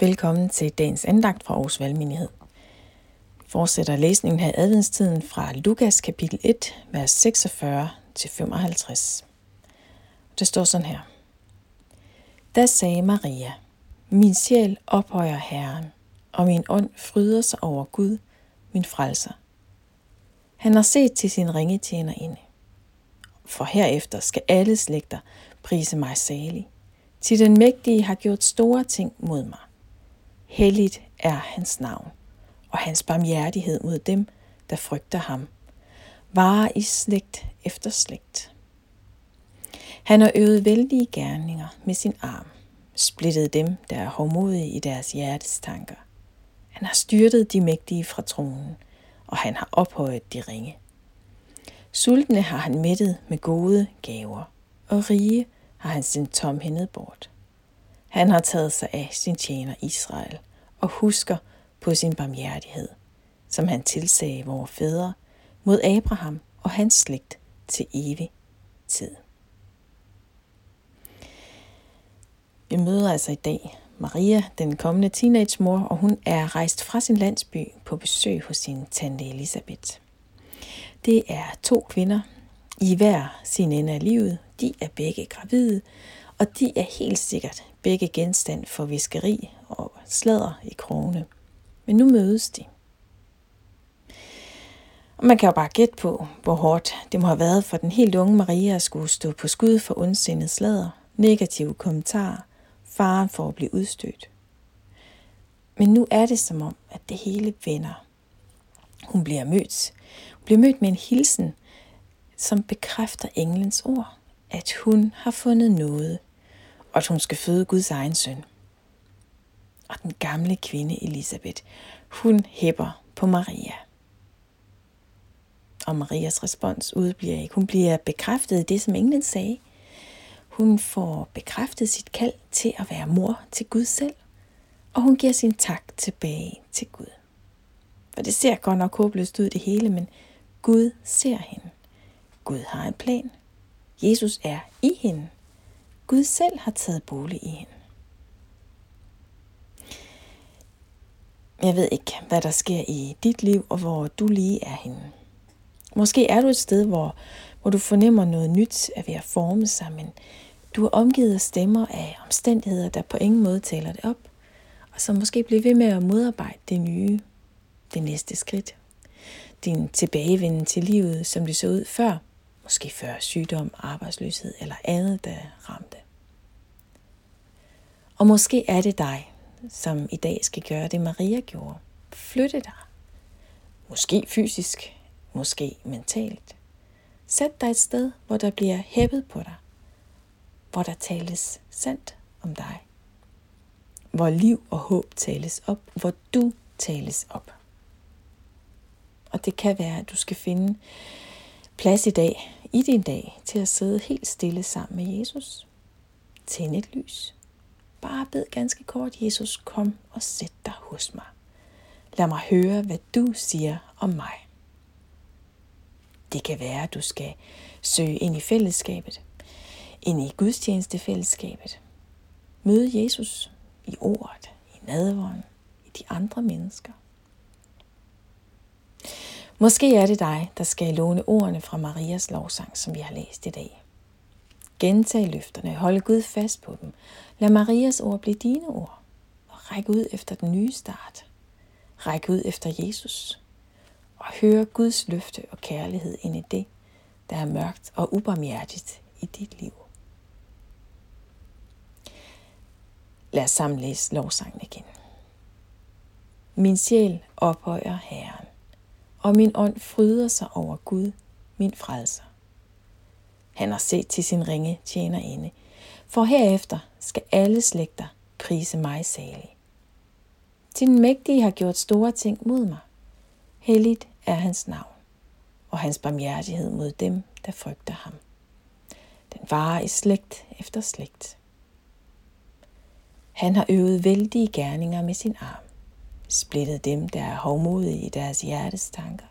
Velkommen til dagens andagt fra Aarhus Valgmenighed. Fortsætter læsningen her adventstiden fra Lukas kapitel 1, vers 46 til 55. Det står sådan her. Da sagde Maria, min sjæl ophøjer Herren, og min ånd fryder sig over Gud, min frelser. Han har set til sin ringe tjener inde. For herefter skal alle slægter prise mig salig. Til den mægtige har gjort store ting mod mig. Helligt er hans navn, og hans barmhjertighed mod dem, der frygter ham. Varer i slægt efter slægt. Han har øvet vældige gerninger med sin arm, splittet dem, der er hårdmodige i deres hjertes tanker. Han har styrtet de mægtige fra tronen, og han har ophøjet de ringe. Sultne har han mættet med gode gaver, og rige har han sendt tomhændet bort. Han har taget sig af sin tjener Israel og husker på sin barmhjertighed, som han tilsagde vores fædre mod Abraham og hans slægt til evig tid. Vi møder altså i dag Maria, den kommende teenagemor, og hun er rejst fra sin landsby på besøg hos sin tante Elisabeth. Det er to kvinder i hver sin ende af livet. De er begge gravide, og de er helt sikkert begge genstand for viskeri og sladder i krone. Men nu mødes de. Og man kan jo bare gætte på, hvor hårdt det må have været for den helt unge Maria at skulle stå på skud for ondsindet sladder, negative kommentarer, faren for at blive udstødt. Men nu er det som om, at det hele vender. Hun bliver mødt. Hun bliver mødt med en hilsen, som bekræfter englens ord, at hun har fundet noget, og at hun skal føde Guds egen søn. Og den gamle kvinde Elisabeth, hun hæpper på Maria. Og Marias respons udbliver ikke. Hun bliver bekræftet i det, som englen sagde. Hun får bekræftet sit kald til at være mor til Gud selv, og hun giver sin tak tilbage til Gud. For det ser godt nok håbløst ud det hele, men Gud ser hende. Gud har en plan. Jesus er i hende. Gud selv har taget bolig i hende. Jeg ved ikke, hvad der sker i dit liv, og hvor du lige er henne. Måske er du et sted, hvor, hvor du fornemmer noget nyt er ved at forme sig, men du er omgivet af stemmer af omstændigheder, der på ingen måde taler det op, og som måske bliver ved med at modarbejde det nye, det næste skridt. Din tilbagevenden til livet, som det så ud før, måske før sygdom, arbejdsløshed eller andet, der ramte. Og måske er det dig, som i dag skal gøre det, Maria gjorde. Flytte dig. Måske fysisk, måske mentalt. Sæt dig et sted, hvor der bliver hæppet på dig. Hvor der tales sandt om dig. Hvor liv og håb tales op. Hvor du tales op. Og det kan være, at du skal finde plads i dag, i din dag, til at sidde helt stille sammen med Jesus. Tænd et lys. Bare bed ganske kort, Jesus, kom og sæt dig hos mig. Lad mig høre, hvad du siger om mig. Det kan være, at du skal søge ind i fællesskabet, ind i gudstjenestefællesskabet. Møde Jesus i ordet, i nadvånden, i de andre mennesker. Måske er det dig, der skal låne ordene fra Marias lovsang, som vi har læst i dag. Gentag løfterne, hold Gud fast på dem. Lad Marias ord blive dine ord, og ræk ud efter den nye start. Ræk ud efter Jesus, og hør Guds løfte og kærlighed ind i det, der er mørkt og ubarmhjertigt i dit liv. Lad os sammen læse lovsangen igen. Min sjæl ophøjer Herren og min ånd fryder sig over Gud, min frelser. Han har set til sin ringe tjenerinde, for herefter skal alle slægter prise mig salig. Din mægtige har gjort store ting mod mig. Helligt er hans navn, og hans barmhjertighed mod dem, der frygter ham. Den varer i slægt efter slægt. Han har øvet vældige gerninger med sin arm splittet dem, der er hovmodige i deres hjertes tanker.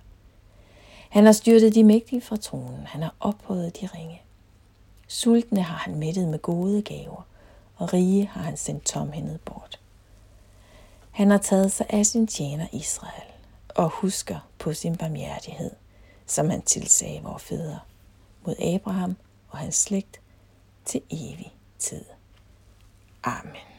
Han har styrtet de mægtige fra tronen, han har ophøjet de ringe. Sultne har han mættet med gode gaver, og rige har han sendt tomhændet bort. Han har taget sig af sin tjener Israel og husker på sin barmhjertighed, som han tilsagde vores fædre, mod Abraham og hans slægt til evig tid. Amen.